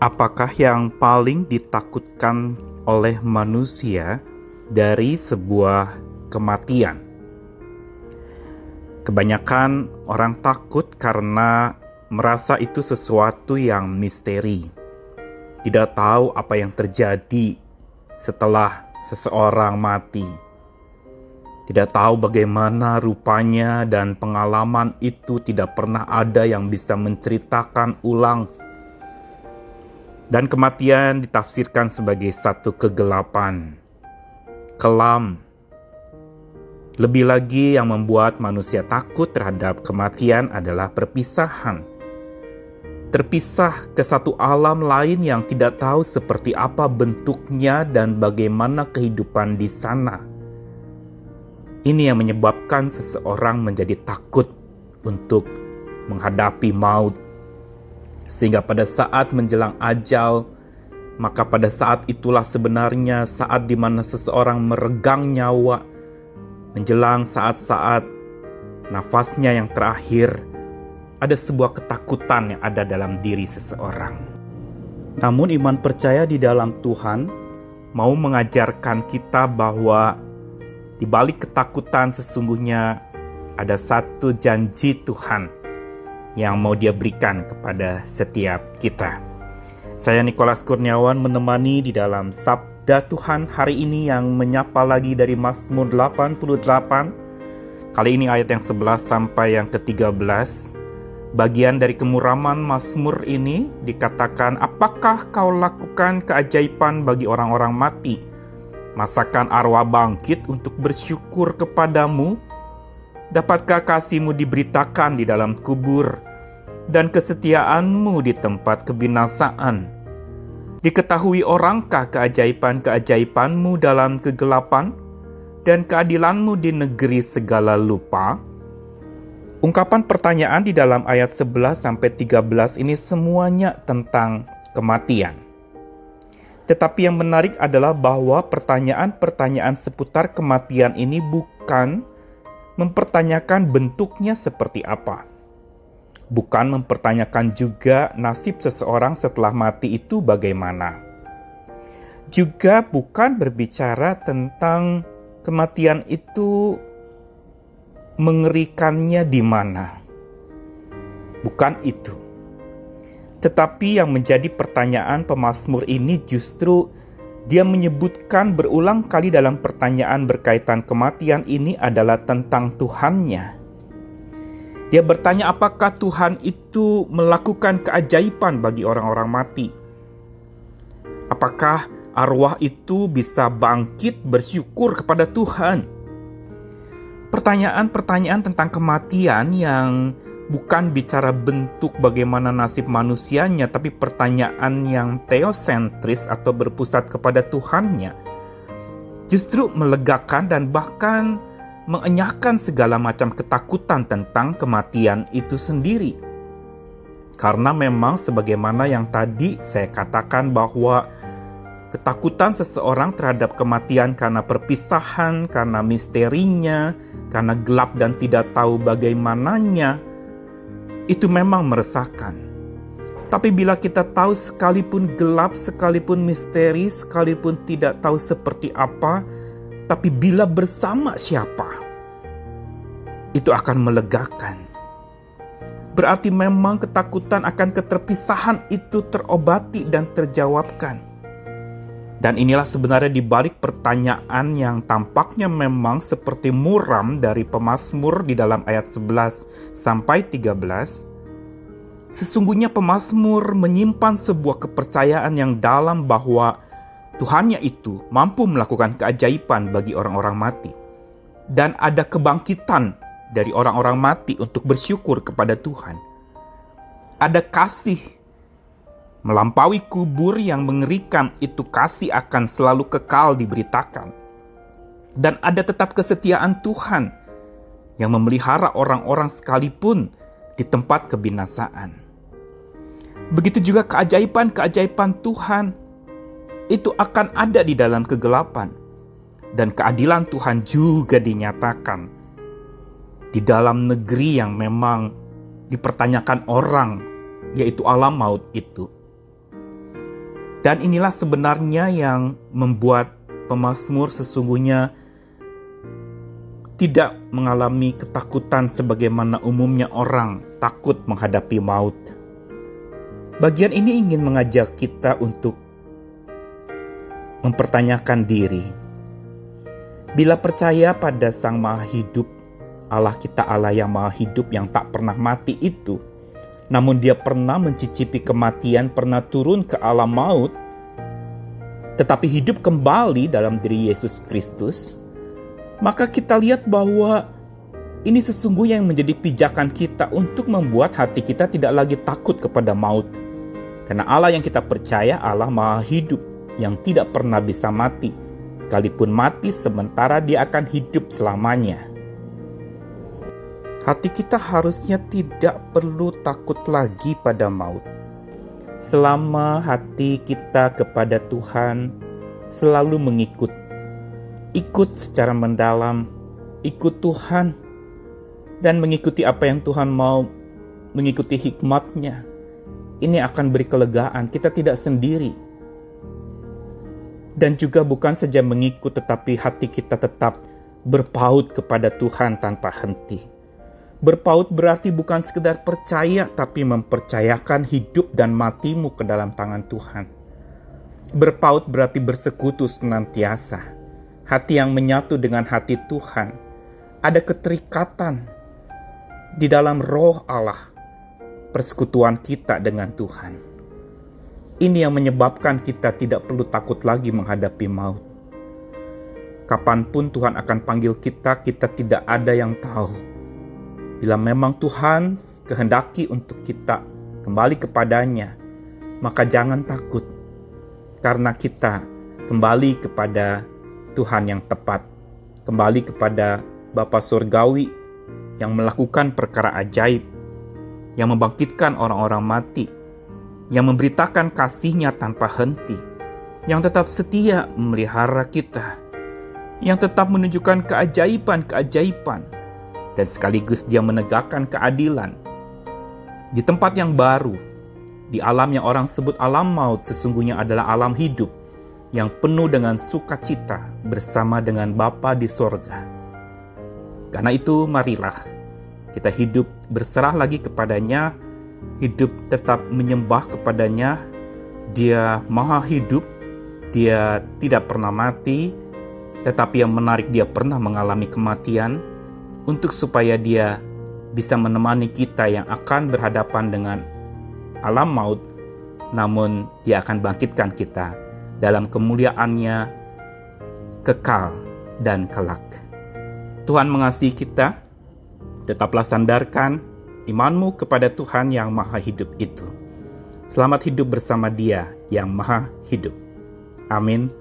Apakah yang paling ditakutkan oleh manusia dari sebuah kematian? Kebanyakan orang takut karena merasa itu sesuatu yang misteri. Tidak tahu apa yang terjadi setelah seseorang mati. Tidak tahu bagaimana rupanya dan pengalaman itu tidak pernah ada yang bisa menceritakan ulang dan kematian ditafsirkan sebagai satu kegelapan, kelam. Lebih lagi, yang membuat manusia takut terhadap kematian adalah perpisahan. Terpisah ke satu alam lain yang tidak tahu seperti apa bentuknya dan bagaimana kehidupan di sana. Ini yang menyebabkan seseorang menjadi takut untuk menghadapi maut sehingga pada saat menjelang ajal, maka pada saat itulah sebenarnya saat di mana seseorang meregang nyawa, menjelang saat-saat nafasnya yang terakhir, ada sebuah ketakutan yang ada dalam diri seseorang. Namun iman percaya di dalam Tuhan mau mengajarkan kita bahwa di balik ketakutan sesungguhnya ada satu janji Tuhan yang mau dia berikan kepada setiap kita. Saya Nikolas Kurniawan menemani di dalam Sabda Tuhan hari ini yang menyapa lagi dari Mazmur 88. Kali ini ayat yang 11 sampai yang ke-13. Bagian dari kemuraman Mazmur ini dikatakan, Apakah kau lakukan keajaiban bagi orang-orang mati? Masakan arwah bangkit untuk bersyukur kepadamu? Dapatkah kasihmu diberitakan di dalam kubur dan kesetiaanmu di tempat kebinasaan? Diketahui orangkah keajaiban-keajaibanmu dalam kegelapan dan keadilanmu di negeri segala lupa? Ungkapan pertanyaan di dalam ayat 11 sampai 13 ini semuanya tentang kematian. Tetapi yang menarik adalah bahwa pertanyaan-pertanyaan seputar kematian ini bukan mempertanyakan bentuknya seperti apa. Bukan mempertanyakan juga nasib seseorang setelah mati itu bagaimana. Juga bukan berbicara tentang kematian itu mengerikannya di mana. Bukan itu. Tetapi yang menjadi pertanyaan pemazmur ini justru dia menyebutkan berulang kali dalam pertanyaan berkaitan kematian ini adalah tentang Tuhannya. Dia bertanya apakah Tuhan itu melakukan keajaiban bagi orang-orang mati. Apakah arwah itu bisa bangkit bersyukur kepada Tuhan? Pertanyaan-pertanyaan tentang kematian yang bukan bicara bentuk bagaimana nasib manusianya, tapi pertanyaan yang teosentris atau berpusat kepada Tuhannya, justru melegakan dan bahkan mengenyahkan segala macam ketakutan tentang kematian itu sendiri. Karena memang sebagaimana yang tadi saya katakan bahwa ketakutan seseorang terhadap kematian karena perpisahan, karena misterinya, karena gelap dan tidak tahu bagaimananya, itu memang meresahkan. Tapi bila kita tahu sekalipun gelap, sekalipun misteri, sekalipun tidak tahu seperti apa, tapi bila bersama siapa, itu akan melegakan. Berarti memang ketakutan akan keterpisahan itu terobati dan terjawabkan. Dan inilah sebenarnya di balik pertanyaan yang tampaknya memang seperti muram dari pemazmur di dalam ayat 11 sampai 13. Sesungguhnya pemazmur menyimpan sebuah kepercayaan yang dalam bahwa Tuhannya itu mampu melakukan keajaiban bagi orang-orang mati. Dan ada kebangkitan dari orang-orang mati untuk bersyukur kepada Tuhan. Ada kasih Melampaui kubur yang mengerikan itu kasih akan selalu kekal diberitakan. Dan ada tetap kesetiaan Tuhan yang memelihara orang-orang sekalipun di tempat kebinasaan. Begitu juga keajaiban-keajaiban Tuhan itu akan ada di dalam kegelapan. Dan keadilan Tuhan juga dinyatakan di dalam negeri yang memang dipertanyakan orang, yaitu alam maut itu. Dan inilah sebenarnya yang membuat pemazmur sesungguhnya tidak mengalami ketakutan sebagaimana umumnya orang takut menghadapi maut. Bagian ini ingin mengajak kita untuk mempertanyakan diri. Bila percaya pada Sang Maha Hidup, Allah kita Allah yang Maha Hidup yang tak pernah mati itu, namun dia pernah mencicipi kematian, pernah turun ke alam maut, tetapi hidup kembali dalam diri Yesus Kristus, maka kita lihat bahwa ini sesungguhnya yang menjadi pijakan kita untuk membuat hati kita tidak lagi takut kepada maut, karena Allah yang kita percaya Allah maha hidup yang tidak pernah bisa mati. Sekalipun mati sementara dia akan hidup selamanya. Hati kita harusnya tidak perlu takut lagi pada maut. Selama hati kita kepada Tuhan selalu mengikut. Ikut secara mendalam, ikut Tuhan, dan mengikuti apa yang Tuhan mau, mengikuti hikmatnya ini akan beri kelegaan. Kita tidak sendiri. Dan juga bukan saja mengikut tetapi hati kita tetap berpaut kepada Tuhan tanpa henti. Berpaut berarti bukan sekedar percaya tapi mempercayakan hidup dan matimu ke dalam tangan Tuhan. Berpaut berarti bersekutu senantiasa. Hati yang menyatu dengan hati Tuhan. Ada keterikatan di dalam roh Allah persekutuan kita dengan Tuhan. Ini yang menyebabkan kita tidak perlu takut lagi menghadapi maut. Kapan pun Tuhan akan panggil kita, kita tidak ada yang tahu. Bila memang Tuhan kehendaki untuk kita kembali kepadanya, maka jangan takut, karena kita kembali kepada Tuhan yang tepat, kembali kepada Bapa Surgawi yang melakukan perkara ajaib yang membangkitkan orang-orang mati, yang memberitakan kasihnya tanpa henti, yang tetap setia memelihara kita, yang tetap menunjukkan keajaiban-keajaiban, dan sekaligus dia menegakkan keadilan. Di tempat yang baru, di alam yang orang sebut alam maut sesungguhnya adalah alam hidup yang penuh dengan sukacita bersama dengan Bapa di sorga. Karena itu marilah kita hidup berserah lagi kepadanya, hidup tetap menyembah kepadanya. Dia maha hidup, dia tidak pernah mati, tetapi yang menarik dia pernah mengalami kematian untuk supaya dia bisa menemani kita yang akan berhadapan dengan alam maut, namun dia akan bangkitkan kita dalam kemuliaannya kekal dan kelak. Tuhan mengasihi kita, Tetaplah sandarkan imanmu kepada Tuhan yang maha hidup itu. Selamat hidup bersama dia yang maha hidup. Amin.